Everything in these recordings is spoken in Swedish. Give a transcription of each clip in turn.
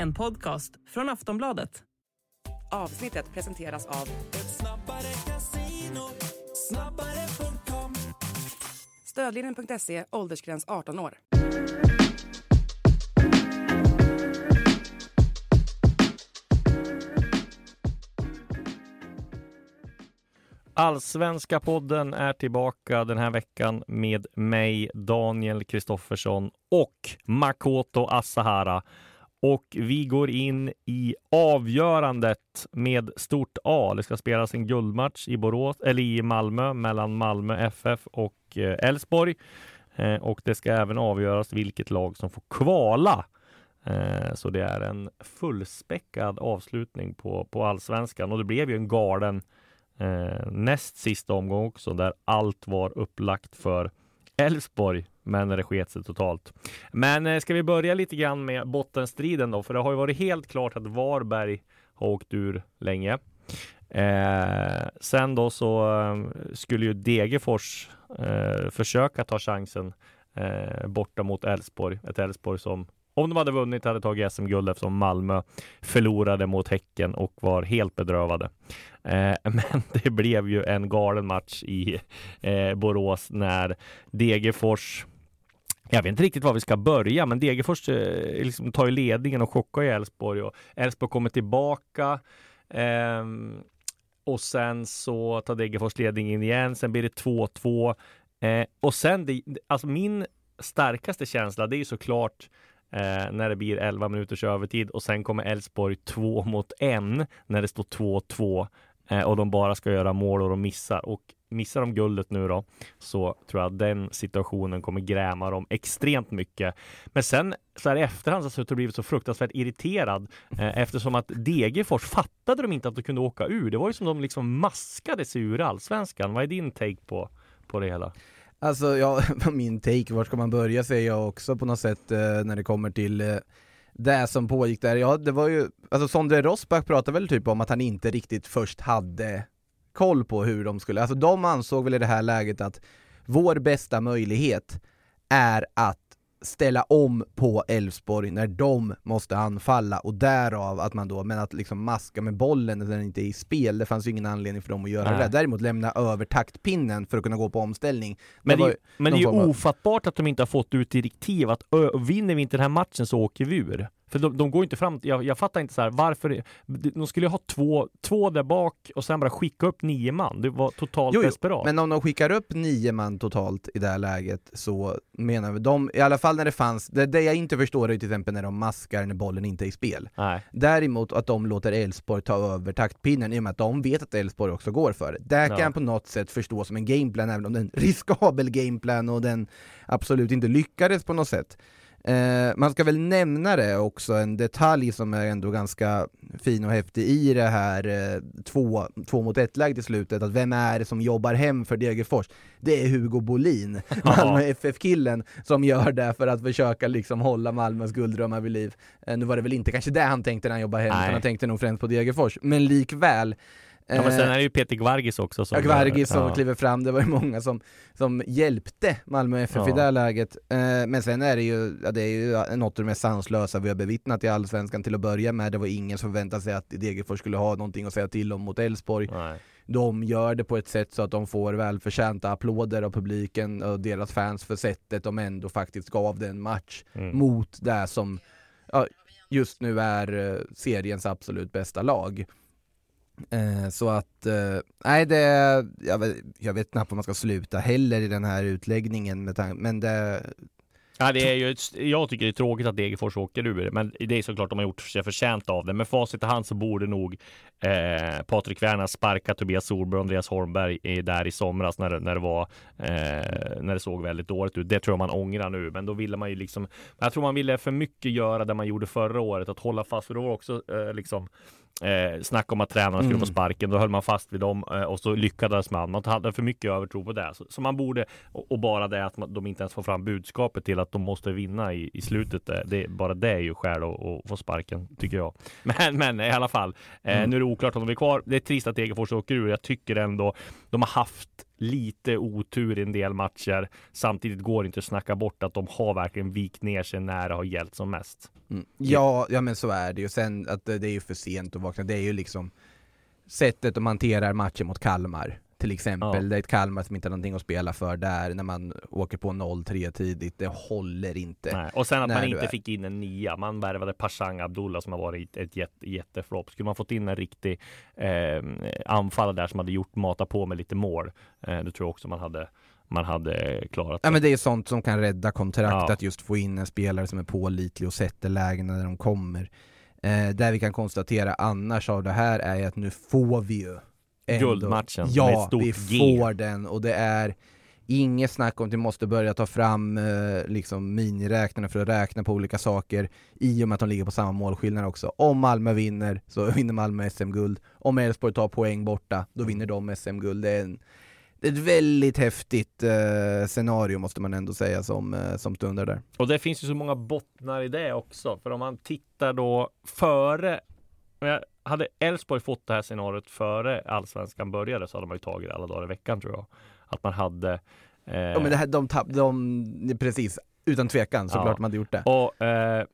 En podcast från Aftonbladet. Avsnittet presenteras av Stödlinjen.se, åldersgräns 18 år. Allsvenska podden är tillbaka den här veckan med mig, Daniel Kristoffersson och Makoto Asahara. Och vi går in i avgörandet med stort A. Det ska spelas en guldmatch i, Borås, eller i Malmö mellan Malmö FF och eh, Elfsborg. Eh, och det ska även avgöras vilket lag som får kvala. Eh, så det är en fullspäckad avslutning på, på allsvenskan och det blev ju en galen eh, näst sista omgång också där allt var upplagt för Elfsborg men det sket sig totalt. Men eh, ska vi börja lite grann med bottenstriden då? För det har ju varit helt klart att Varberg har åkt ur länge. Eh, sen då så eh, skulle ju Degerfors eh, försöka ta chansen eh, borta mot Elfsborg. Ett Elfsborg som om de hade vunnit hade tagit SM-guld eftersom Malmö förlorade mot Häcken och var helt bedrövade. Eh, men det blev ju en galen match i eh, Borås när Degerfors jag vet inte riktigt var vi ska börja, men Degerfors eh, liksom tar ju ledningen och chockar ju Elfsborg och Elfsborg kommer tillbaka. Eh, och sen så tar Degerfors ledningen igen. Sen blir det 2-2 eh, och sen det, alltså min starkaste känsla, det är ju såklart eh, när det blir 11 minuters övertid och sen kommer Elfsborg 2 mot 1 när det står 2-2 eh, och de bara ska göra mål och de missar. Och missar de guldet nu då så tror jag att den situationen kommer gräma dem extremt mycket. Men sen så här i efterhand så har jag blivit så fruktansvärt irriterad eh, eftersom att Degerfors fattade de inte att de kunde åka ur. Det var ju som de liksom maskade sig ur allsvenskan. Vad är din take på, på det hela? Alltså, ja, min take, var ska man börja säger jag också på något sätt eh, när det kommer till eh, det som pågick där. Ja, det var ju, alltså Sondre Rosbach pratade väl typ om att han inte riktigt först hade koll på hur de skulle, alltså de ansåg väl i det här läget att vår bästa möjlighet är att ställa om på Elfsborg när de måste anfalla och därav att man då, men att liksom maska med bollen när den inte är i spel, det fanns ju ingen anledning för dem att göra Nej. det. Däremot lämna över taktpinnen för att kunna gå på omställning. Men det, det, men det är ju ofattbart att de inte har fått ut direktiv att vinner vi inte den här matchen så åker vi ur. För de, de går inte fram, jag, jag fattar inte så här, varför, de skulle ha två, två där bak och sen bara skicka upp nio man. Det var totalt jo, jo, desperat. Men om de skickar upp nio man totalt i det här läget så menar vi, de, i alla fall när det fanns, det, det jag inte förstår är till exempel när de maskar när bollen inte är i spel. Nej. Däremot att de låter Elfsborg ta över taktpinnen i och med att de vet att Elfsborg också går för det. Det kan jag på något sätt förstå som en gameplan, även om det är en riskabel gameplan och den absolut inte lyckades på något sätt. Eh, man ska väl nämna det också, en detalj som är ändå ganska fin och häftig i det här eh, två, två mot ett-läget i slutet, att vem är det som jobbar hem för Degerfors? Det är Hugo Bolin, Malmö FF-killen, som gör det för att försöka liksom hålla Malmös gulddrömmar vid liv. Eh, nu var det väl inte kanske det han tänkte när han jobbade hem, han tänkte nog främst på Degerfors, men likväl Ja men sen är det ju Peter Gvargis också som... Ja, Gvargis som ja. kliver fram, det var ju många som, som hjälpte Malmö FF ja. i det läget. Eh, men sen är det ju, ja, det är ju något av det mest sanslösa vi har bevittnat i Allsvenskan till att börja med. Det var ingen som förväntade sig att Degerfors skulle ha någonting att säga till om mot Elfsborg. De gör det på ett sätt så att de får välförtjänta applåder av publiken och deras fans för sättet de ändå faktiskt gav den match mm. mot det som just nu är eh, seriens absolut bästa lag. Eh, så att, eh, nej det, jag vet, jag vet knappt om man ska sluta heller i den här utläggningen, med men det Ja, det är ju, jag tycker det är tråkigt att Degerfors åker ur, men det är såklart de har gjort sig förtjänt av det. Med facit i hand så borde nog eh, Patrik Werner sparka Tobias Solberg och Andreas Holmberg i, där i somras när, när, det var, eh, när det såg väldigt dåligt ut. Det tror jag man ångrar nu, men då ville man ju liksom, jag tror man ville för mycket göra det man gjorde förra året, att hålla fast, för då var också eh, liksom eh, snack om att tränarna skulle mm. få sparken. Då höll man fast vid dem eh, och så lyckades man. Man hade för mycket övertro på det. Så, så man borde, och, och, bara det att man, de inte ens får fram budskapet till att de måste vinna i, i slutet. Eh, det, bara det är ju skäl att, att få sparken, tycker jag. Men, men i alla fall, eh, mm. nu är det oklart om de är kvar. Det är trist att Degerfors åker ur. Jag tycker ändå de har haft lite otur i en del matcher. Samtidigt går det inte att snacka bort att de har verkligen vikt ner sig när det har gällt som mest. Mm. Ja, ja men så är det ju. Sen att det är ju för sent att vakna. Det är ju liksom sättet de hanterar matchen mot Kalmar till exempel. Ja. Det är ett Kalmar som inte har någonting att spela för där när man åker på 0-3 tidigt. Det håller inte. Nej. Och sen att man inte fick in en nia. Man värvade Pashang Abdullah som har varit ett jätte, jätteflopp. Skulle man fått in en riktig eh, anfallare där som hade gjort mata på med lite mål. Eh, det tror jag också man hade man hade klarat det. Ja men det är sånt som kan rädda kontrakt, ja. att just få in en spelare som är pålitlig och sätter lägena när de kommer. Eh, där vi kan konstatera annars av det här är att nu får vi ju ändå, Guldmatchen ja, med ett stort vi får den och det är inget snack om att vi måste börja ta fram eh, liksom miniräknarna för att räkna på olika saker i och med att de ligger på samma målskillnad också. Om Malmö vinner så vinner Malmö SM-guld. Om Elfsborg tar poäng borta, då vinner de SM-guld. Det är en, det är ett väldigt häftigt eh, scenario måste man ändå säga som, eh, som stundar där. Och det finns ju så många bottnar i det också. För om man tittar då före hade Elfsborg fått det här scenariot före allsvenskan började så hade man ju tagit det alla dagar i veckan tror jag. Att man hade eh... Ja men det här, de, tapp, de, precis, utan tvekan såklart ja. man hade gjort det. Och eh,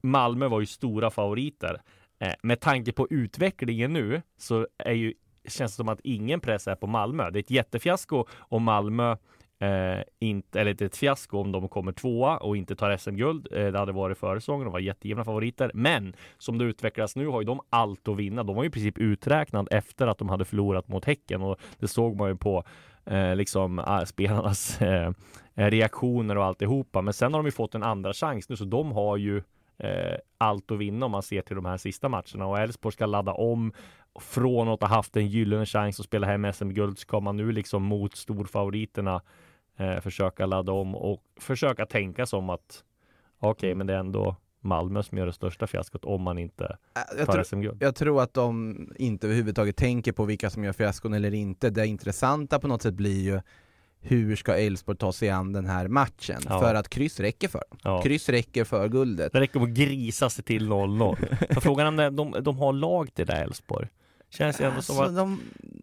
Malmö var ju stora favoriter. Eh, med tanke på utvecklingen nu så är ju, känns det som att ingen press är på Malmö. Det är ett jättefiasko om Malmö Eh, inte, eller ett fiasko om de kommer tvåa och inte tar SM-guld. Eh, det hade varit före säsongen. De var jättegivna favoriter. Men som det utvecklas nu har ju de allt att vinna. De var ju i princip uträknad efter att de hade förlorat mot Häcken och det såg man ju på eh, liksom äh, spelarnas eh, eh, reaktioner och alltihopa. Men sen har de ju fått en andra chans nu så de har ju eh, allt att vinna om man ser till de här sista matcherna och Elfsborg ska ladda om från att ha haft en gyllene chans att spela hem SM-guld ska man nu liksom mot storfavoriterna eh, försöka ladda om och försöka tänka som att okej, okay, men det är ändå Malmö som gör det största fiaskot om man inte jag tar SM-guld. Jag tror att de inte överhuvudtaget tänker på vilka som gör fiaskon eller inte. Det intressanta på något sätt blir ju hur ska Elfsborg ta sig an den här matchen? Ja. För att kryss räcker för dem. Ja. Kryss räcker för guldet. Det räcker att grisa sig till 0-0. Frågan är de, de har lag till det Elfsborg. Känns ändå alltså, som att... De...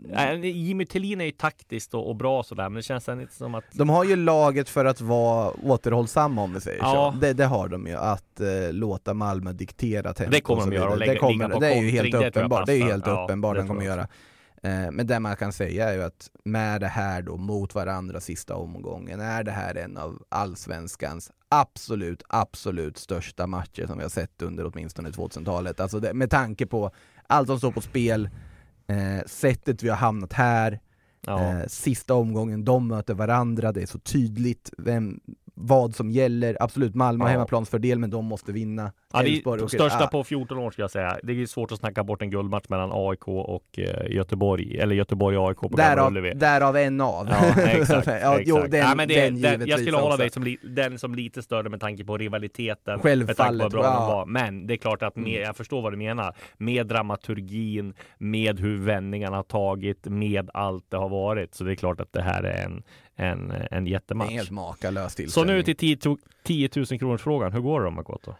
Nej, Jimmy Tillin är ju taktiskt och, och bra sådär, men det känns ändå inte som att... De har ju laget för att vara återhållsamma om vi säger ja. så. Det, det, har de ju, att eh, låta Malmö diktera tempot. Det kommer de göra och lägga, det, kommer, det är ju helt uppenbart, det är ju helt ja, uppenbart de kommer göra. Eh, men det man kan säga är ju att med det här då mot varandra sista omgången är det här en av allsvenskans absolut, absolut största matcher som vi har sett under åtminstone 2000-talet. Alltså det, med tanke på allt som står på spel, eh, sättet vi har hamnat här, ja. eh, sista omgången, de möter varandra, det är så tydligt vem, vad som gäller. Absolut, Malmö har ja. hemmaplansfördel, men de måste vinna. Ja, det är största ah. på 14 år skulle jag säga. Det är svårt att snacka bort en guldmatch mellan AIK och uh, Göteborg, eller Göteborg och AIK på därav, därav en av. Ja, exakt. ja, jo, den, ja, men det, den, den jag skulle hålla mig som den som lite större med tanke på rivaliteten. Självfallet. bra ja. var. Men det är klart att med, mm. jag förstår vad du menar. Med dramaturgin, med hur vändningarna har tagit, med allt det har varit. Så det är klart att det här är en, en, en jättematch. helt makalös Så nu till 10, 10 000 kronors frågan. Hur går det då Makoto?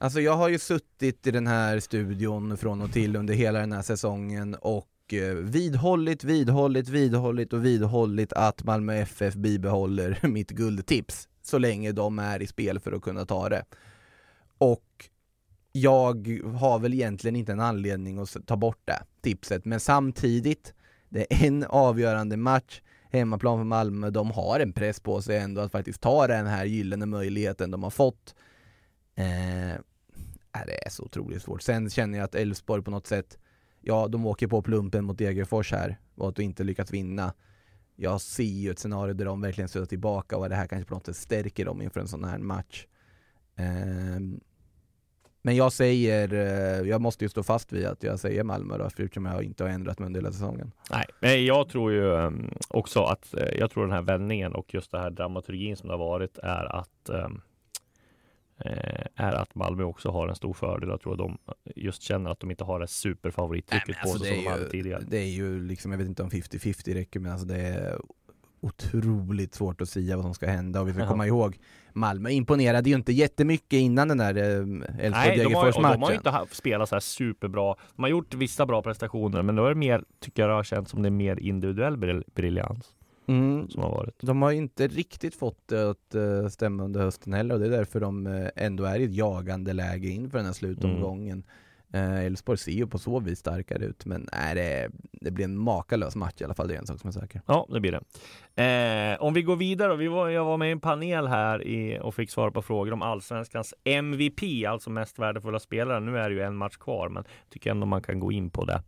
Alltså jag har ju suttit i den här studion från och till under hela den här säsongen och eh, vidhållit, vidhållit, vidhållit och vidhållit att Malmö FF bibehåller mitt guldtips så länge de är i spel för att kunna ta det. Och jag har väl egentligen inte en anledning att ta bort det tipset, men samtidigt, det är en avgörande match hemmaplan för Malmö, de har en press på sig ändå att faktiskt ta den här gyllene möjligheten de har fått. Eh, äh, det är så otroligt svårt. Sen känner jag att Elfsborg på något sätt, ja de åker på plumpen mot Degerfors här och att de inte lyckats vinna. Jag ser ju ett scenario där de verkligen stöter tillbaka och det här kanske på något sätt stärker dem inför en sån här match. Eh, men jag säger, eh, jag måste ju stå fast vid att jag säger Malmö då, eftersom jag inte har ändrat mig under hela säsongen. Nej, jag tror ju ehm, också att, eh, jag tror den här vändningen och just det här dramaturgin som det har varit är att ehm, eh, är att Malmö också har en stor fördel. Jag tror att de just känner att de inte har det superfavorittrycket på alltså sig som de hade tidigare. Det är ju liksom, jag vet inte om 50-50 räcker, men alltså det är otroligt svårt att säga vad som ska hända och vi ska Jaha. komma ihåg Malmö imponerade ju inte jättemycket innan den där eh, Nej, de har, ju- Elfsborg-Degerfors-matchen. inte spelat så här superbra. De har gjort vissa bra prestationer, men då är det mer, tycker jag det har känts som det är mer individuell briljans Mm, som har varit. de har inte riktigt fått det att eh, stämma under hösten heller och det är därför de eh, ändå är i ett jagande läge inför den här slutomgången. Eh, Elfsborg ser ju på så vis starkare ut men nej, det, det blir en makalös match i alla fall, det är en sak som är säker. Ja, det blir det. Eh, om vi går vidare, vi var, jag var med i en panel här i, och fick svara på frågor om allsvenskans MVP, alltså mest värdefulla spelare. Nu är det ju en match kvar, men tycker ändå man kan gå in på det.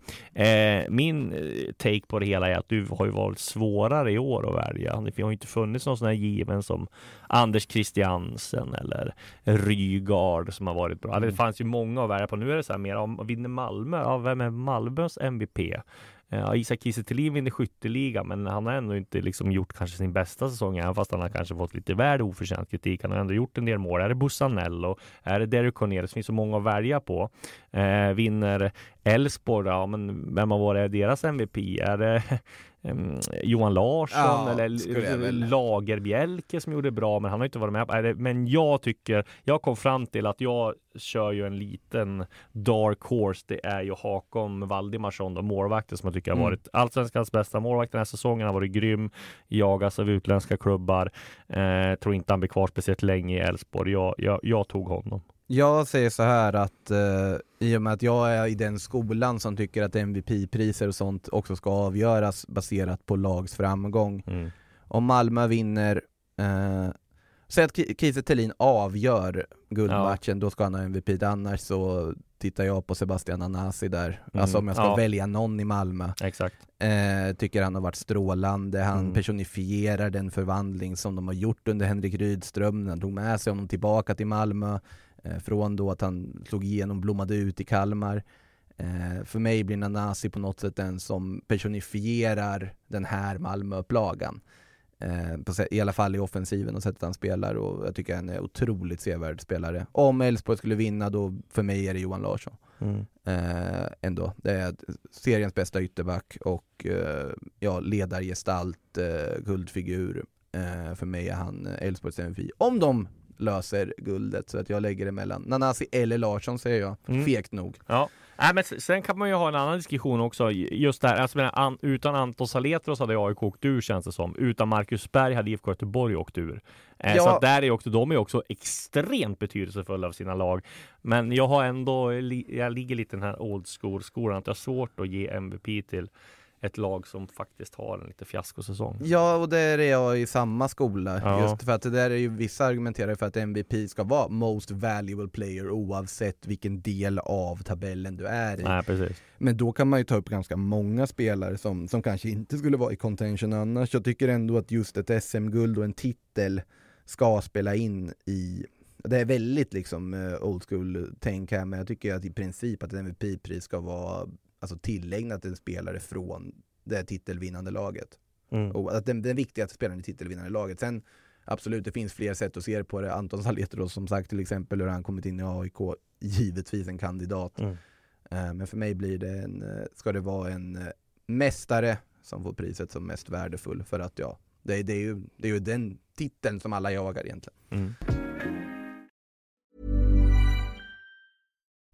Eh, min eh, take på det hela är att du har ju varit svårare i år att välja. Det har inte funnits någon sån här given som Anders Christiansen eller Rygaard som har varit bra. Det fanns ju många att välja på. Nu är det så här mer om vinner Malmö, ja, vem är Malmös MVP? Eh, ja, Isak Kiese Thelin vinner skytteligan, men han har ändå inte liksom gjort kanske sin bästa säsong, även fast han har kanske fått lite väl oförtjänt kritik. Han har ändå gjort en del mål. Är det Bussanello? Är det Derek Cornelius? Det finns så många att välja på. Eh, vinner Elfsborg, ja, men vem har varit deras MVP? Är det em, Johan Larsson Ja, eller. Lagerbjälke som gjorde bra, men han har inte varit med. på- Men jag tycker, jag kom fram till att jag kör ju en liten dark horse. Det är ju Hakon Valdimarsson, då, målvakten som jag tycker har Mm. varit allsvenskans bästa målvakt den här säsongen. Han har varit grym, jagas av utländska klubbar. Eh, tror inte han blir kvar speciellt länge i Elfsborg. Jag, jag, jag tog honom. Jag säger så här att eh, i och med att jag är i den skolan som tycker att MVP-priser och sånt också ska avgöras baserat på lags framgång. Mm. Om Malmö vinner, eh, säg att Ki- Kiese Thelin avgör guldmatchen, då ska han ha MVP. Annars så tittar jag på Sebastian Anasi där. Mm, Alltså om jag ska ja. välja någon i Malmö. Exakt. Eh, tycker han har varit strålande, han Mm. personifierar den förvandling som de har gjort under Henrik Rydström, han tog med sig honom tillbaka till Malmö, från då att han slog igenom, blommade ut i Kalmar. Eh, för mig blir Nanasi på något sätt den som personifierar den här Malmöupplagan. Eh, I alla fall i offensiven och sättet han spelar och jag tycker han är otroligt sevärd spelare. Om Elfsborg skulle vinna då, för mig är det Johan Larsson Mm. eh, ändå. Det är seriens bästa ytterback och eh, ja, ledargestalt, eh, guldfigur. Eh, för mig är han eh, Elfsborgs MVP. Om de löser guldet så att jag lägger det mellan Nanasi eller Larsson säger jag, Mm. fegt nog. Ja, Nej, men sen kan man ju ha en annan diskussion också. Just där, alltså, jag menar, an, utan Anton Saletros hade AIK åkt ur känns det som. Utan Marcus Berg hade IFK Göteborg åkt ur. Eh, Ja. Så att där är också, de är också extremt betydelsefulla av sina lag. Men jag har ändå, jag ligger lite i den här old school-skolan, att jag har svårt att ge MVP till ett lag som faktiskt har en lite fiaskosäsong. Ja, och där är jag i samma skola. Ja. Just för att det där är ju, vissa argumenterar för att MVP ska vara most valuable player oavsett vilken del av tabellen du är i. Nej, precis. Men då kan man ju ta upp ganska många spelare som, som kanske inte skulle vara i contention annars. Jag tycker ändå att just ett SM-guld och en titel ska spela in i det är väldigt liksom eh, old school-tänk här, men jag tycker att i princip att ett MVP-pris ska vara alltså, tillägnat en spelare från det titelvinnande laget. Mm. Och att den, den viktigaste spelaren i titelvinnande laget. Sen absolut, det finns fler sätt att se på det. Anton Saletros som sagt till exempel, hur han kommit in i AIK, givetvis en kandidat. Mm. Eh, Men för mig blir det en, eh, ska det vara en eh, mästare som får priset som mest värdefull för att ja, det, är- det, är, ju, det är ju den titeln som alla jagar egentligen. Mm.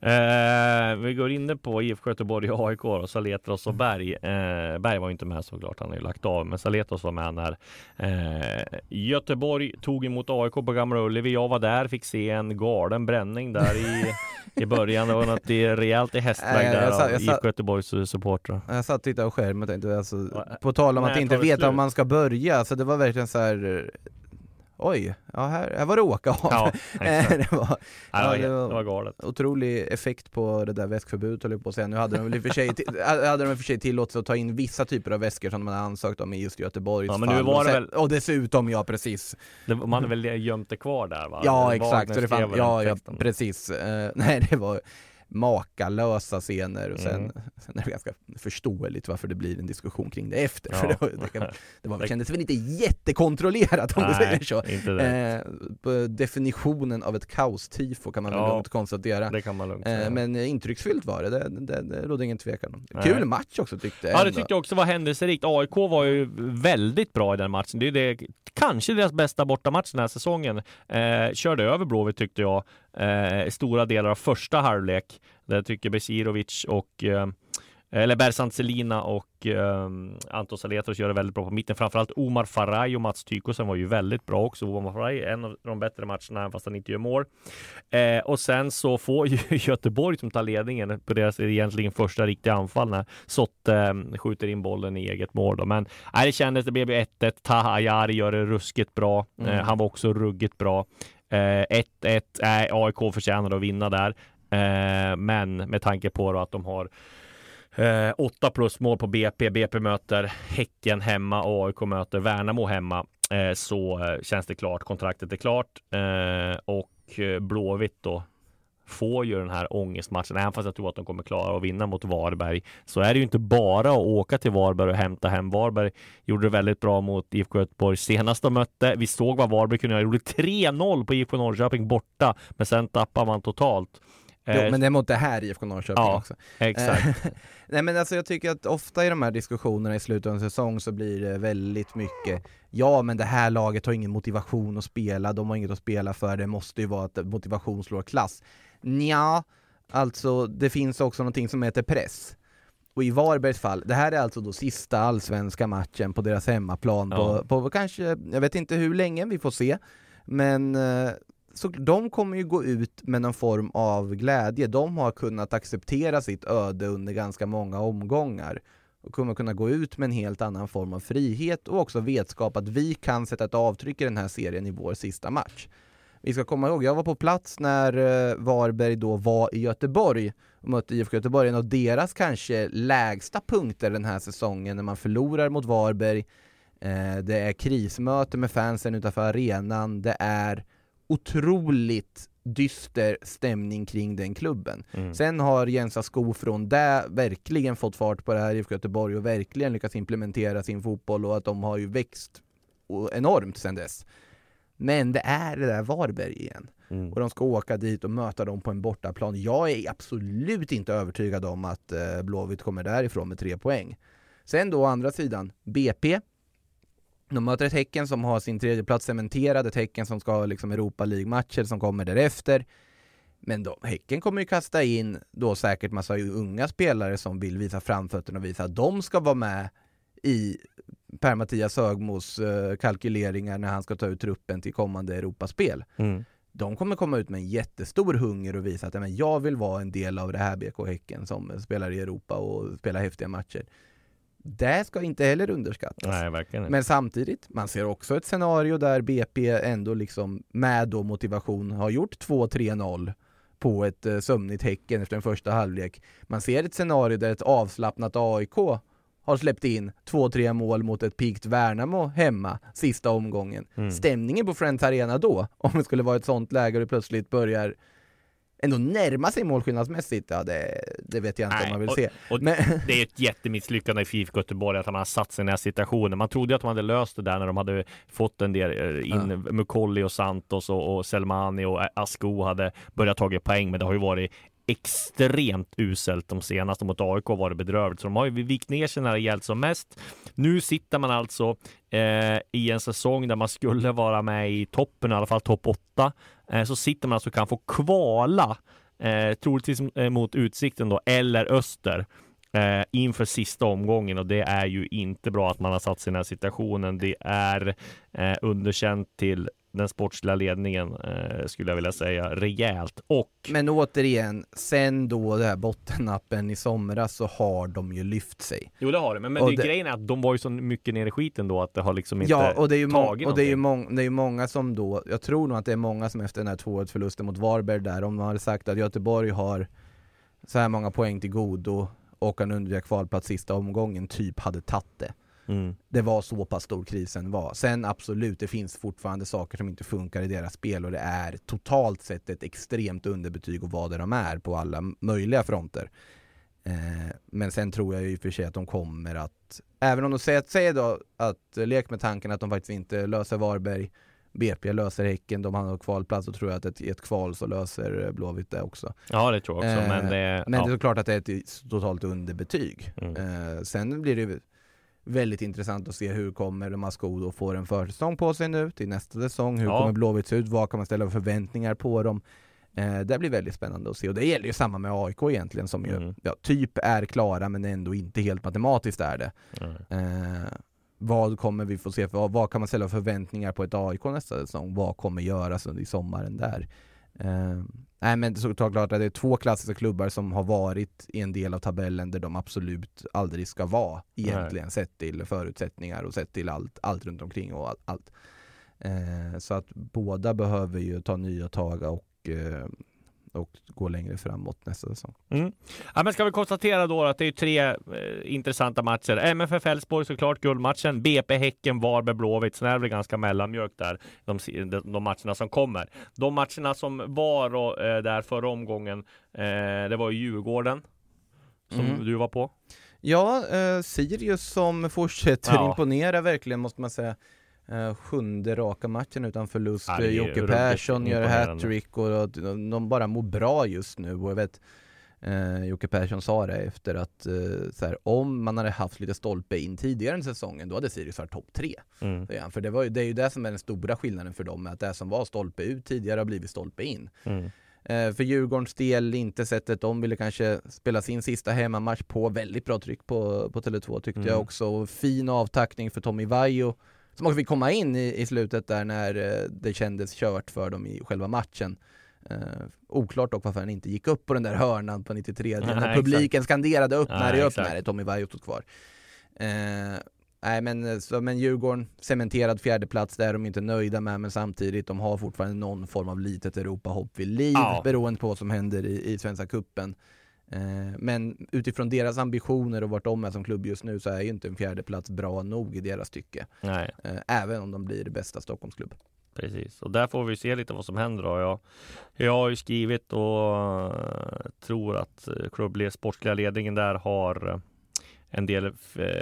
Eh, vi går in på IFK Göteborg och AIK och Saletros och Berg. Eh, Berg var inte med såklart, han har ju lagt av, men Saletros var med när eh, Göteborg tog emot AIK på Gamla Ullevi. Jag var där, fick se en galen bränning där i, i början. Det var något rejält i hästväg jag där jag IFK Göteborgs supportrar. Jag satt och tittade på skärmen och tänkte, alltså, på tal om att inte veta om man ska börja, så det var verkligen så här. Oj, ja här, här var det åka av. Ja, exakt. det var, Ja, det, var, var- det var galet. otrolig effekt på det där väskförbudet höll jag på att säga. Nu hade de väl i och för sig, hade de för sig tillåtelse att ta in vissa typer av väskor som de hade ansökt om i just Göteborgs Ja, men nu fall. var och, det väl- och dessutom, ja precis. Det, man hade väl gömt det kvar där va? Ja exakt, så det fann, ja, ja precis. Eh, nej det var makalösa scener och sen, Mm. sen är det ganska förståeligt varför det blir en diskussion kring det efter. Ja. För det, var, det, kan, det var, Det- kändes väl inte jättekontrollerat om du säger så. Eh, definitionen av ett kaos-tifo kan man väl Ja. lugnt konstatera. det kan man lugnt Eh, men intrycksfyllt var det, det, det, det rådde ingen tvekan om. Nej. Kul match också tyckte jag Ja, det tyckte jag också var händelserikt. AIK var ju väldigt bra i den matchen. Det är det, kanske deras bästa bortamatch den här säsongen. Eh, körde över Blåvitt tyckte jag. Eh, stora delar av första halvlek. Där tycker Besirovic och eh, eller Bersant Selina och eh, Anton Saletros gör det väldigt bra på mitten. Framförallt Omar Faraj och Mats Tykosen var ju väldigt bra också. Omar Faraj är en av de bättre matcherna, även fast han inte gör mål. Eh, och sen så får ju Göteborg som tar ledningen på deras egentligen första riktiga anfall när Sotte eh, skjuter in bollen i eget mål. Då. Men nej, det kändes, det blev ju 1-1. Taha Ayari gör det ruskigt bra. Eh, Mm. han var också ruggigt bra. Eh, 1-1, nej, AIK förtjänar att vinna där. Eh, men med tanke på då att de har Eh, åtta plus mål på BP. BP möter Häcken hemma och AIK möter Värnamo hemma. Eh, så eh, känns det klart. Kontraktet är klart. Eh, och Blåvitt då får ju den här ångestmatchen. Även fast jag tror att de kommer klara att vinna mot Varberg så är det ju inte bara att åka till Varberg och hämta hem. Varberg gjorde det väldigt bra mot IFK Göteborg senast de mötte. Vi såg vad Varberg kunde göra. Gjorde 3-0 på IFK Norrköping borta, men sen tappar man totalt. Jo, Eh, men det är mot det här IFK Norrköping Ja. också. Exakt. Eh, Nej men alltså jag tycker att ofta i de här diskussionerna i slutet av en säsong så blir det väldigt mycket Ja men det här laget har ingen motivation att spela, de har inget att spela för, det måste ju vara att motivation slår klass. Nja, alltså det finns också någonting som heter press. Och i Varbergs fall, det här är alltså då sista allsvenska matchen på deras hemmaplan Ja. på, på kanske, jag vet inte hur länge, vi får se. Men eh, så de kommer ju gå ut med någon form av glädje. De har kunnat acceptera sitt öde under ganska många omgångar och kommer kunna gå ut med en helt annan form av frihet och också vetskap att vi kan sätta ett avtryck i den här serien i vår sista match. Vi ska komma ihåg, jag var på plats när eh, Varberg då var i Göteborg och mötte IFK Göteborg, en av deras kanske lägsta punkter den här säsongen när man förlorar mot Varberg. Eh, det är krismöte med fansen utanför arenan, det är otroligt dyster stämning kring den klubben. Mm. Sen har Jens Asko från det verkligen fått fart på det här IFK Göteborg och verkligen lyckats implementera sin fotboll och att de har ju växt enormt sen dess. Men det är det där Varberg igen. Mm. Och de ska åka dit och möta dem på en bortaplan. Jag är absolut inte övertygad om att eh, Blåvitt kommer därifrån med tre poäng. Sen då å andra sidan, BP. De möter ett Häcken som har sin tredje plats cementerad, ett Häcken som ska ha liksom Europa League-matcher som kommer därefter. Men då, Häcken kommer ju kasta in då säkert massa unga spelare som vill visa framfötterna och visa att de ska vara med i Per-Mattias Högmos eh, kalkyleringar när han ska ta ut truppen till kommande Europaspel. Mm. De kommer komma ut med en jättestor hunger och visa att men jag vill vara en del av det här BK Häcken som spelar i Europa och spelar häftiga matcher. Det ska inte heller underskattas. Nej, verkligen inte. Men samtidigt, man ser också ett scenario där BP ändå liksom med då motivation har gjort 2-3-0 på ett eh, sömnigt Häcken efter en första halvlek. Man ser ett scenario där ett avslappnat AIK har släppt in 2-3 mål mot ett pikt Värnamo hemma sista omgången. Mm. Stämningen på Friends Arena då, om det skulle vara ett sånt läge och det plötsligt börjar ändå närma sig målskillnadsmässigt, ja det, det vet jag inte om man vill och, se. Och Men, Det är ett jättemisslyckande i IFK Göteborg att man har satt sig i den här situationen. Man trodde att de hade löst det där när de hade fått en del eh, in Mukolli och Santos och, och Selmani och Asko hade börjat tagit poäng, men det har ju varit extremt uselt de senaste mot AIK var varit bedrövligt. Så de har ju vikt ner sig när det gällt som mest. Nu sitter man alltså eh, i en säsong där man skulle vara med i toppen, i alla fall topp 8. Eh, så sitter man alltså och kan få kvala eh, troligtvis eh, mot Utsikten då, eller Öster eh, inför sista omgången och det är ju inte bra att man har satt sig i den här situationen. Det är eh, underkänt till den sportsliga ledningen eh, skulle jag vilja säga rejält. Och Men återigen, sen då det här bottennappen i somras så har de ju lyft sig. Jo det har det, men, men det, det- grejen är att de var ju så mycket nere i skiten då att det har liksom inte Ja, och det är ju, tagit och det är ju, mång- det är ju många som då, jag tror nog att det är många som efter den här 2 förlusten mot Varberg där, om man hade sagt att Göteborg har så här många poäng till godo och kan undvika kvalplats sista omgången, typ hade tagit det. Mm. Det var så pass stor krisen var. Sen absolut, det finns fortfarande saker som inte funkar i deras spel och det är totalt sett ett extremt underbetyg och vad det de är på alla möjliga fronter. Eh, men sen tror jag ju i och för sig att de kommer att, även om de säger, säger då att lek med tanken att de faktiskt inte löser Varberg, BP löser Häcken, de har kvalplats, så tror jag att ett, i ett kval så löser Blåvitt det också. Ja det tror jag också, Eh, men det... Men ja. det är såklart att det är ett totalt underbetyg. Mm. Eh, sen blir det väldigt intressant att se hur kommer Mascodo få en försäsong på sig nu till nästa säsong. Hur Ja. kommer Blåvitt se ut? Vad kan man ställa för förväntningar på dem? Eh, det blir väldigt spännande att se och det gäller ju samma med AIK egentligen som ju Mm. ja, typ är klara men ändå inte helt matematiskt är det. Mm. Eh, vad kommer vi få se? För, vad, kan man ställa för förväntningar på ett AIK nästa säsong? Vad kommer göras under i sommaren där? Eh, nej men så klart att det är två klassiska klubbar som har varit i en del av tabellen där de absolut aldrig ska vara egentligen sett till förutsättningar och sett till allt, allt runt omkring och allt. allt. Eh, så att båda behöver ju ta nya tag och, eh, och gå längre framåt nästa säsong. Mm. Ja, men ska vi konstatera då att det är tre eh, intressanta matcher. MFF Elfsborg såklart, guldmatchen. BP Häcken, Varberg, Blåvitt. Sen är det väl ganska mellanmjölk där, de, de, de matcherna som kommer. De matcherna som var då, eh, där förra omgången, eh, det var ju Djurgården som Mm. du var på. Ja, eh, Sirius som fortsätter Ja. imponera verkligen måste man säga. Eh, sjunde raka matchen utan förlust. Ja, Jocke Persson gör hattrick och, och de, de bara mår bra just nu. Och jag vet, eh, Jocke Persson sa det efter att så här, om man hade haft lite stolpe in tidigare i säsongen, då hade Sirius varit topp tre. Mm. För det, var, det är ju det som är den stora skillnaden för dem, att det som var stolpe ut tidigare har blivit stolpe in. Mm. För Djurgårdens del, inte sättet de ville kanske spela sin sista hemmamatch på. Väldigt bra tryck på, på Tele2 tyckte Mm. jag också. Fin avtackning för Tommy Vaiho. Som också fick komma in i, i slutet där när eh, det kändes kört för dem i själva matchen. Eh, oklart dock varför han inte gick upp på den där hörnan på 93 Nej, när publiken skanderade upp Nej, när det upp exakt. när Tommy Vaiho stod kvar. Eh, nej men, så, men Djurgården, cementerad fjärdeplats, det är de inte nöjda med men samtidigt, de har fortfarande någon form av litet Europahopp vid liv Ja. beroende på vad som händer i, i Svenska Cupen. Eh, men utifrån deras ambitioner och vart de är som klubb just nu så är ju inte en fjärdeplats bra nog i deras tycke. Nej. Eh, även om de blir bästa Stockholmsklubb. Precis, och där får vi se lite vad som händer då. Jag, jag har ju skrivit och eh, tror att klubbled, sportsliga ledningen där har en del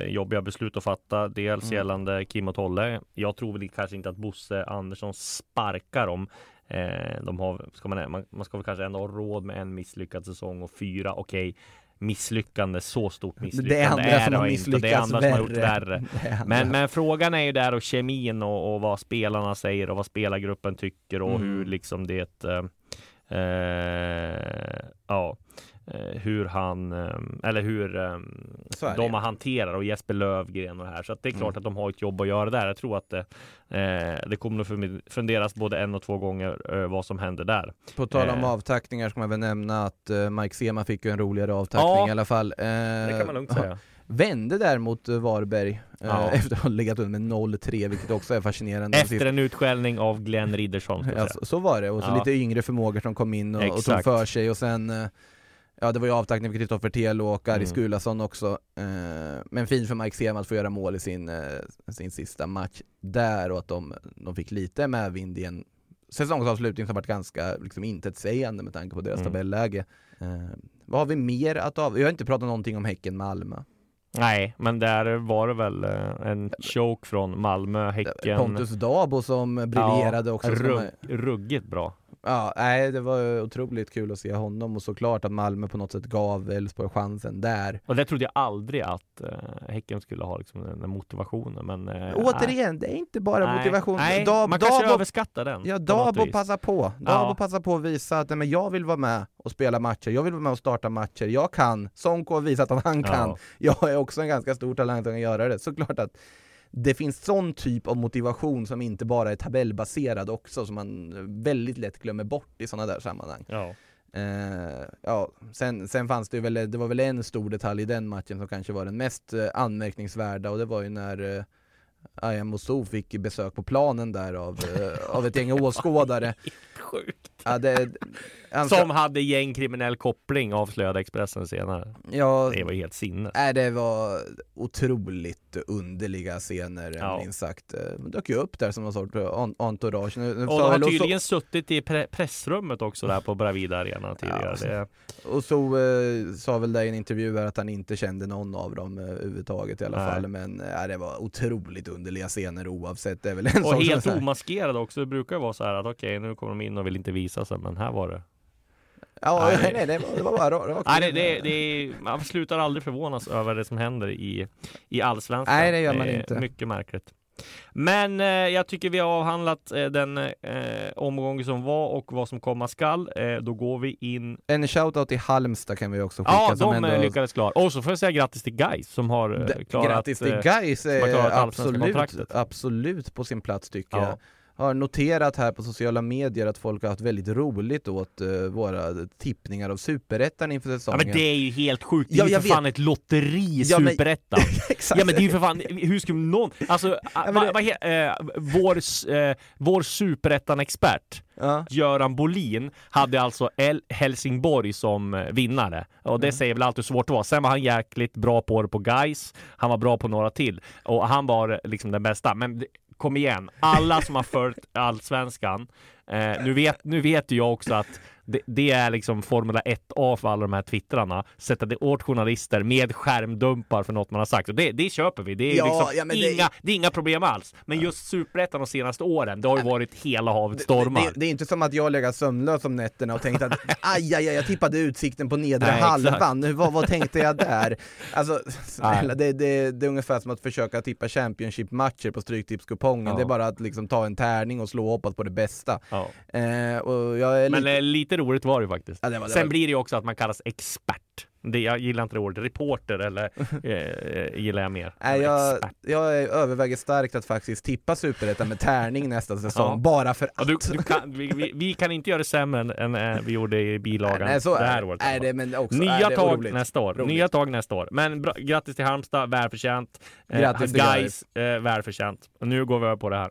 jobbiga beslut att fatta. Dels Mm. gällande Kim och Tolle. Jag tror väl kanske inte att Bosse Andersson sparkar dem. Eh, de har, ska man, man, man ska väl kanske ändå ha råd med en misslyckad säsong och fyra, okej, misslyckande, så stort misslyckande Det är andra som det har inte. Det är andra som har gjort värre. värre. Är. Men, men frågan är ju där och kemin och, och vad spelarna säger och vad spelargruppen tycker och Mm. hur liksom det eh, eh, ja hur han eh, eller hur eh, de ju. har hanterat och Jesper Lövgren och det här så det är klart Mm. att de har ett jobb att göra där. Jag tror att det, eh, det kommer att funderas både en och två gånger eh, vad som händer där. På tal om Eh. avtackningar ska man väl nämna att eh, Mike Sema fick ju en roligare avtackning Ja. i alla fall. Eh, Det kan man lugnt säga. Vände däremot eh, Varberg eh, Ja. efter att ha legat under med 0-3 vilket också är fascinerande. Efter en utskällning av Glenn Riddersholm. Ja, så, så var det, och så Ja. lite yngre förmågor som kom in och, och tog för sig och sen eh, Ja det var ju avtackning för Kristoffer Telo och Aris Mm. Gulason också eh, Men fint för Mike Sema att få göra mål i sin, eh, sin sista match där och att de, de fick lite medvind i en säsongsavslutning som varit ganska liksom, intetsägande med tanke på deras Mm. tabelläge eh, Vad har vi mer att av? Jag har inte pratat någonting om Häcken-Malmö Nej, men där var det väl eh, en choke från Malmö, Häcken. Pontus Dabo som briljerade också som, rugg, ruggigt bra. Ja, nej det var otroligt kul att se honom och såklart att Malmö på något sätt gav Elfsborg chansen där. Och det trodde jag aldrig att uh, Häcken skulle ha liksom, den, motivationen. Men, eh, Återigen, det är inte bara nej, motivation. Nej, Dab- man kanske Dabo- överskattar den. Ja, Dabo passar på. Dabo Ja. passar på att visa att nej, men jag vill vara med och spela matcher, jag vill vara med och starta matcher, jag kan. Sonko har visat att han kan. Ja. Jag är också en ganska stor talang som kan göra det. Såklart att det finns sån typ av motivation som inte bara är tabellbaserad också, som man väldigt lätt glömmer bort i sådana där sammanhang. Ja. Eh, ja, sen, sen fanns det ju väl, det var väl en stor detalj i den matchen som kanske var den mest eh, anmärkningsvärda och det var ju när eh, Ayam Moussou fick besök på planen där av, eh, av ett gäng åskådare. Sjukt. Ja, det, han ska- Som hade gängkriminell koppling avslöjade Expressen senare. ja, Det var helt sinnes. Nej, det var otroligt underliga scener Ja. minst sagt. Eh, De dök ju upp där som någon sorts eh, en- entourage. Nu, nu Och de har tydligen suttit i pre pressrummet också där på Bravida Arena tidigare. Ja. Det, Och så eh, sa väl där i en intervju här att han inte kände någon av dem eh, överhuvudtaget i alla Nej. fall. Men eh, det var otroligt underliga scener oavsett. Det är väl en och helt så omaskerade också. Det brukar vara så här att okej, nu kommer de in och vill inte visa sig, men här var det. Ja, Nej. nej, nej, det var, bara det var Nej, det, det, man slutar aldrig förvånas över det som händer i, i allsvenskan. Nej, det gör man inte. Mycket märkligt. Men eh, jag tycker vi har avhandlat eh, den eh, omgång som var och vad som komma skall. Eh, då går vi in. En shoutout till Halmstad kan vi också skicka. Ja, de ändå... ändå... lyckades klara. Och så får jag säga grattis till Gais som har eh, klarat. Grattis till eh, eh, allsvenska absolut, kontraktet. absolut på sin plats tycker Ja. jag. Har noterat här på sociala medier att folk har haft väldigt roligt åt eh, våra tippningar av Superettan inför Ja säsongen. men det är ju helt sjukt. Det är Ja, ju för vet. fan ett lotteri, Ja, Superettan. Exakt. Ja men det är ju för fan, hur skulle någon, alltså, men va, det- va, eh, vår, eh, vår superettan-expert Ja. Göran Bolin hade alltså El Helsingborg som eh, vinnare. Och det säger väl alltid hur svårt det var. Sen var han jäkligt bra på det på guys. Han var bra på några till. Och han var liksom den bästa. Men kom igen, alla som har följt Allsvenskan. Eh, nu, vet, nu vet jag också att det, det är liksom Formula 1A för alla de här twittrarna. Sätta det åt journalister med skärmdumpar för något man har sagt. Och det, det köper vi. Det är, Ja, liksom ja, men det- inga, det är inga problem alls. Men just Superettan de senaste åren, det har ju varit hela havet stormar. Det, det är inte som att jag lägger sömnlös om nätterna och tänkte att aj, aj, aj, jag tippade utsikten på nedre Nej, halvan, vad, vad tänkte jag där? Alltså, snälla, det, det, det är ungefär som att försöka tippa Championship-matcher på Stryktipskupongen, Ja. det är bara att liksom ta en tärning och slå och hoppas på det bästa. Ja. Eh, och jag är Men lite... eh, lite roligt var det ju faktiskt. Ja, det var- det Sen var- blir det ju också att man kallas expert. Det, jag gillar inte det ordet. Reporter eller eh, gillar jag mer. Nej, jag, jag överväger starkt att faktiskt tippa Superettan med tärning nästa säsong, Ja. bara för att. du, du kan, vi, vi, vi kan inte göra det sämre än, än eh, vi gjorde i bilagan Nej, så det är här året. Är det, men också, Nya det tag oroligt. nästa år. Roligt. Nya tag nästa år. Men bra, grattis till Halmstad, välförtjänt. Eh, Grattis till guys, eh, välförtjänt. Nu går vi över på det här.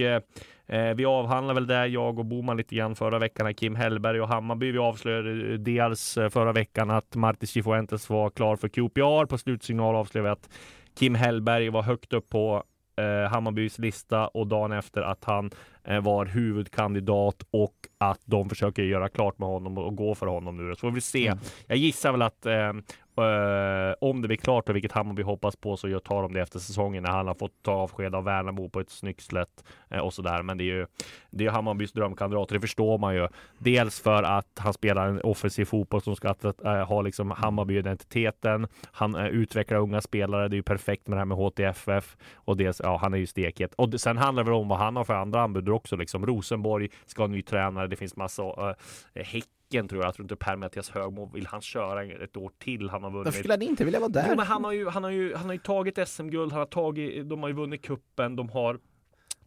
eh, eh, vi avhandlar väl det, jag och Boman lite grann förra veckan, här, Kim Hellberg och Hammarby. Vi avslöjade dels eh, förra veckan att Martis Cifuentes var klar för QPR. På slutsignal avslöjade vi att Kim Hellberg var högt upp på eh, Hammarbys lista och dagen efter att han eh, var huvudkandidat och att de försöker göra klart med honom och gå för honom nu. Så får vi se. Jag gissar väl att eh, Uh, om det blir klart och vilket Hammarby hoppas på så tar de det efter säsongen när han har fått ta avsked av Värnamo på ett snyggt sätt uh, och sådär. Men det är ju det är Hammarbys drömkandidat det förstår man ju. Dels för att han spelar en offensiv fotboll som ska uh, ha liksom Hammarby-identiteten. Han utvecklar unga spelare. Det är ju perfekt med det här med HTFF och dels, ja, han är ju steket. Och det, sen handlar det väl om vad han har för andra anbud också. Liksom Rosenborg ska ha ny tränare. Det finns massa äh, Häcken tror jag. Jag tror inte Per-Mattias Högmo vill han köra ett år till. Han har vunnit. Varför skulle han inte vilja vara där? Jo, men han har ju, han har ju, han har ju tagit SM-guld, han har tagit, de har ju vunnit kuppen, de har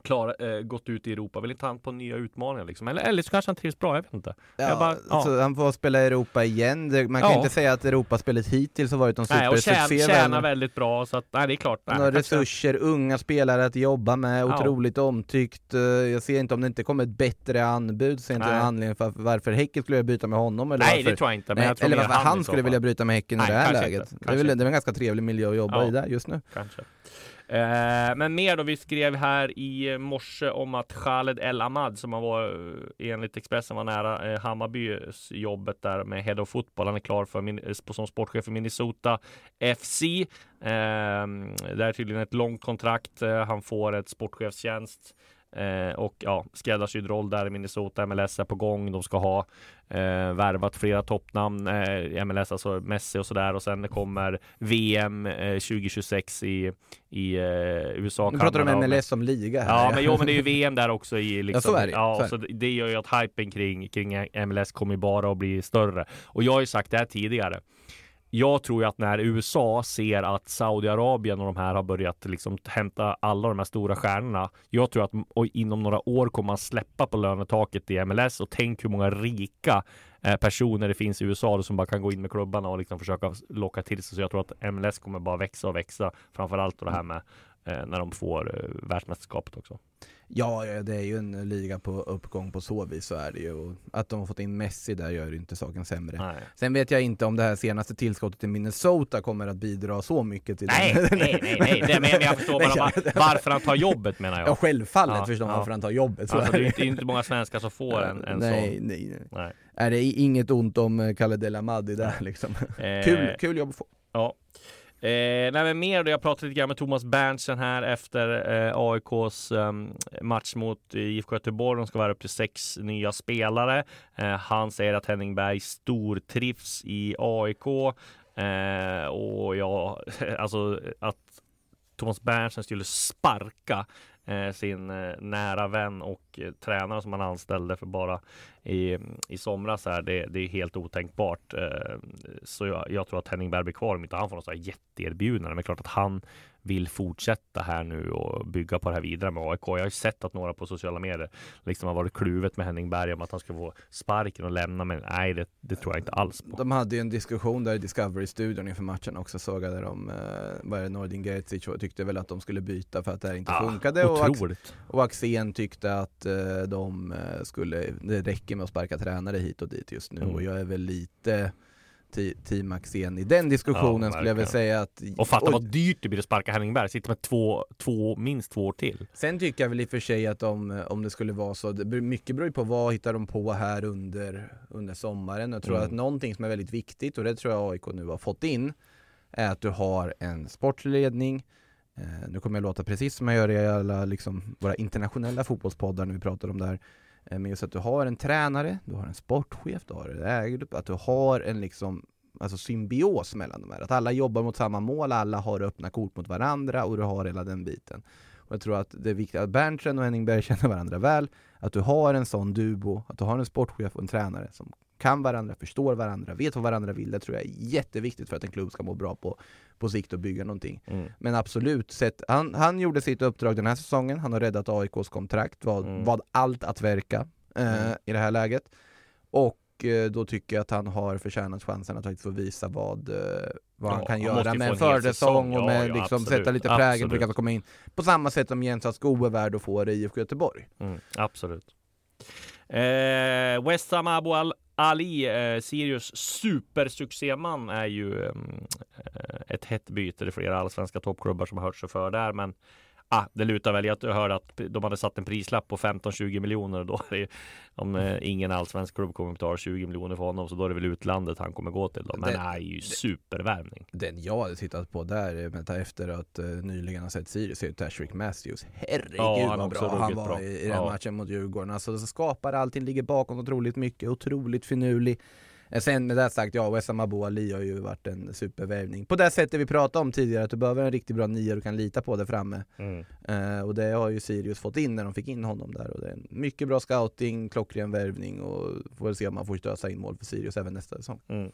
klar, eh, gått ut i Europa. Vill inte han på nya utmaningar liksom? Eller, eller så kanske han trivs bra, jag vet inte. Ja, bara, ja. Så han får spela i Europa igen. Man kan Ja. inte säga att Europaspelet hittills har varit någon Nej, och tjän, supersuccé. tjänar väl. väldigt bra, så att, nej det är klart. Han har kanske- resurser, unga spelare att jobba med, otroligt omtyckt. Eh, Jag ser inte om det inte kommer ett bättre anbud, ser inte Nej. en anledning för varför Häcken skulle vilja byta med honom eller Nej, varför, det tror jag inte. Nej, jag tror eller varför han, skulle vilja bryta med Häcken Nej, i det här kanske läget. inte. Det, är väl, Kanske det är väl en ganska trevlig miljö att jobba i där just nu. Kanske. Eh, men mer då, vi skrev här i morse om att Khaled El Ahmad som han var eh, enligt Expressen var nära eh, Hammarbys jobbet där med Head of Football. Han är klar för min, eh, som sportchef för Minnesota FC. Eh, det är tydligen ett långt kontrakt. Han får ett sportchefstjänst. Eh, och ja, skräddarsydd roll där i Minnesota. MLS är på gång. De ska ha eh, värvat flera toppnamn eh, MLS, alltså Messi och sådär. Och sen kommer VM eh, 2026 i, i eh, USA. Nu pratar du om MLS som liga här. Ja, men jo, men det är ju VM där också i liksom, Ja, så är det. Ja, Så så det gör ju att hypen kring, kring MLS kommer bara att bli större. Och jag har ju sagt det här tidigare jag tror ju att när USA ser att Saudiarabien och de här har börjat liksom hämta alla de här stora stjärnorna. Jag tror att inom några år kommer man släppa på lönetaket i MLS och tänk hur många rika eh, personer det finns i USA som bara kan gå in med klubbarna och liksom försöka locka till sig. Så jag tror att MLS kommer bara växa och växa. Framförallt det här med när de får eh, världsmästerskapet också. Ja, det är ju en liga på uppgång på så vis så är det ju. Och att de har fått in Messi där gör ju inte saken sämre. Nej. Sen vet jag inte om det här senaste tillskottet i Minnesota kommer att bidra så mycket till nej, den. nej, nej, nej, det men jag förstår bara var, varför han tar jobbet menar jag. Ja, självfallet Ja, förstår man ja. varför han tar jobbet. Så Alltså, det är det. inte, inte många svenskar som får en, en nej, sån. nej, nej. Nej. Är det inget ont om eh, Kalle Delamadi där liksom. Eh, Kul, kul jobb att få. Ja. Eh, nej men mer då, jag pratade lite grann med Thomas Berntsen här efter eh, AIKs eh, match mot eh, IFK Göteborg. De ska vara upp till sex nya spelare. Eh, han säger att Henning Berg stortrivs i AIK. Eh, och ja, alltså att Thomas Berntsen skulle sparka Eh, sin eh, nära vän och eh, tränare som han anställde för bara i, i somras här. Det, det är helt otänkbart. Så jag, jag tror att Henning Berg blir kvar om inte han får något jätteerbjudande. Men klart att han vill fortsätta här nu och bygga på det här vidare med AIK. Jag har ju sett att några på sociala medier liksom har varit kluvet med Henning Berg om att han ska få sparken och lämna. Men nej, det, det tror jag inte alls på. De hade ju en diskussion där i Discovery-studion inför matchen också såg jag där de, eh, vad är det, Nordin Gerzic tyckte väl att de skulle byta för att det här inte funkade och, Ax- otroligt. och Axén tyckte att eh, de eh, skulle, det räcker med att sparka tränare hit och dit just nu Mm. och jag är väl lite team Axén i den diskussionen Ja, skulle jag väl säga att Och fatta och- vad dyrt det blir att sparka Henning Berg. Sitter med två, två, minst två år till. Sen tycker jag väl i och för sig att om, om det skulle vara så, mycket beror ju på vad hittar de på här under, under sommaren. Jag tror Mm. att någonting som är väldigt viktigt och det tror jag AIK nu har fått in är att du har en sportledning. Eh, nu kommer jag låta precis som jag gör i alla liksom, våra internationella fotbollspoddar när vi pratar om det här. Eh, Men just att du har en tränare, du har en sportchef, du har en ägargrupp, att du har en liksom alltså symbios mellan de här. Att alla jobbar mot samma mål, alla har öppna kort mot varandra och du har hela den biten. Och jag tror att det är viktigt att Berntsen och Henning Berg känner varandra väl, att du har en sån duo, att du har en sportchef och en tränare som kan varandra, förstår varandra, vet vad varandra vill. Det tror jag är jätteviktigt för att en klubb ska må bra på, på sikt och bygga någonting. Mm. Men absolut, sett, han, han gjorde sitt uppdrag den här säsongen, han har räddat AIKs kontrakt, vad, Mm. vad allt att verka eh, Mm. i det här läget. Och eh, då tycker jag att han har förtjänat chansen att få visa vad, eh, vad han Ja, kan han göra med en försäsong och med ja, liksom absolut. sätta lite prägel på som kommer in. På samma sätt som Jens Asko är värd att få det i IFK Göteborg. Mm, absolut. Eh, West Ham Abu Al Ali, eh, Sirius supersuccéman, är ju ehm, eh, ett hett byte. Det är flera allsvenska toppklubbar som har hört sig för där, men ah, det lutar väl. Jag hörde att de hade satt en prislapp på 15-20 miljoner och då är det, om eh, ingen allsvensk klubb kommer betala 20 miljoner för honom så då är det väl utlandet han kommer gå till. Då. Men det är ju supervärvning. Den jag hade tittat på där, eh, vänta efter att eh, nyligen har sett Sirius, är ju Tashrik Matthews. Herregud Ja, han vad bra han var bra. i, i den Ja. matchen mot Djurgården. Alltså så skapar allting, ligger bakom otroligt mycket, otroligt finurlig. Eh, Sen med det sagt, ja, Wessam Abou Ali har ju varit en supervärvning. På det sättet vi pratade om tidigare, att du behöver en riktigt bra nia du kan lita på där framme. Mm. Eh, och det har ju Sirius fått in när de fick in honom där. Och det är en mycket bra scouting, klockren värvning och får väl se om man får stösa in mål för Sirius även nästa säsong. Mm.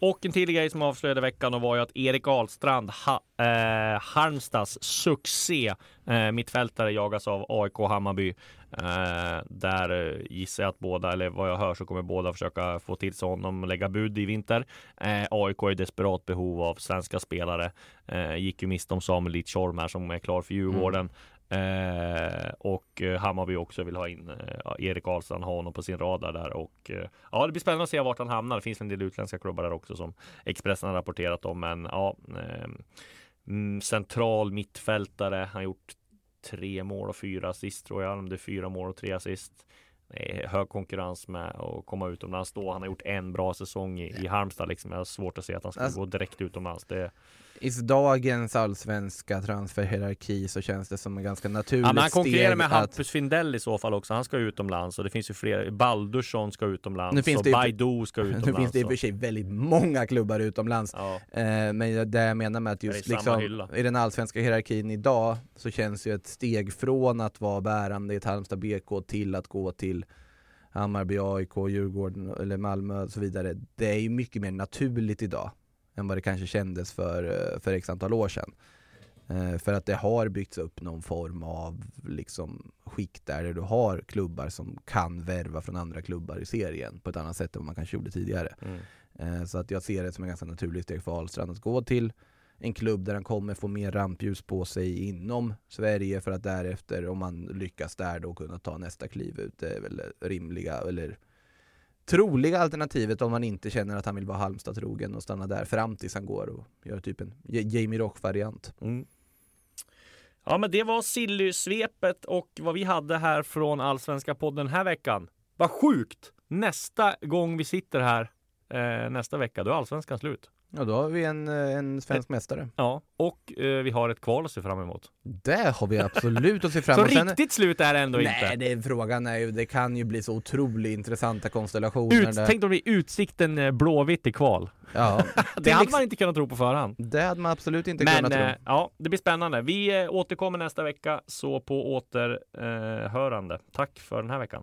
Och en till grej som avslöjade veckan var ju att Erik Ahlstrand, ha, eh, Halmstads succé eh, mittfältare jagas av AIK Hammarby. Eh, där gissar jag att båda, eller vad jag hör så kommer båda försöka få till sig honom och lägga bud i vinter. Eh, AIK är i desperat behov av svenska spelare. Eh, gick ju miste om Samuel Lith Tjorm här som är klar för Djurgården. Eh, och eh, Hammarby också vill ha in eh, Erik Ahlstrand, ha honom på sin radar där och eh, ja, det blir spännande att se vart han hamnar. Det finns en del utländska klubbar där också som Expressen har rapporterat om, men ja, eh, mm, central mittfältare. Han har gjort tre mål och fyra assist tror jag. Om det är fyra mål och tre assist. Det är hög konkurrens med att komma utomlands då. Han har gjort en bra säsong i, i Halmstad liksom. Jag har svårt att se att han ska Alltså- gå direkt utomlands. Det, I dagens allsvenska transferhierarki så känns det som en ganska naturligt ja, men han konkurrerar med att... Hampus Findell i så fall också. Han ska utomlands och det finns ju fler. Baldursson ska utomlands Nu finns och det Baidu ska utomlands. Nu finns det i och för sig väldigt många klubbar utomlands. Ja. Eh, men det jag menar med att just samma liksom, i den allsvenska hierarkin idag så känns ju ett steg från att vara bärande i ett Halmstad BK till att gå till Hammarby, AIK, Djurgården eller Malmö och så vidare. Det är ju mycket mer naturligt idag än vad det kanske kändes för, eh, för x antal år sedan. Eh, För att det har byggts upp någon form av liksom skikt där du har klubbar som kan värva från andra klubbar i serien på ett annat sätt än vad man kanske gjorde tidigare. Mm. Eh, Så att jag ser det som en ganska naturligt steg för Ahlstrand att gå till en klubb där han kommer få mer rampljus på sig inom Sverige för att därefter, om man lyckas där då, kunna ta nästa kliv ut. Det är väl rimliga, eller troliga alternativet om man inte känner att han vill vara Halmstad trogen och stanna där fram tills han går och gör typ en Jamie Rock-variant. Mm. Ja, men det var Silly-svepet och vad vi hade här från Allsvenska podden den här veckan. Vad sjukt! Nästa gång vi sitter här eh, nästa vecka, då är Allsvenskan slut. Ja, då har vi en, eh, en svensk mästare. Ja, och eh, vi har ett kval att se fram emot. Det har vi absolut att se fram Så emot. Sen- riktigt slut är det ändå Nej, inte. det är, frågan är ju, det kan ju bli så otroligt intressanta konstellationer. Ut, där. tänk om det blir utsikten eh, blåvitt i kval. Ja, Det hade ex- man inte kunnat tro på förhand. Det hade man absolut inte Men kunnat tro. eh, ja, det blir spännande. Vi eh, återkommer nästa vecka, så på återhörande. Hörande. Tack för den här veckan.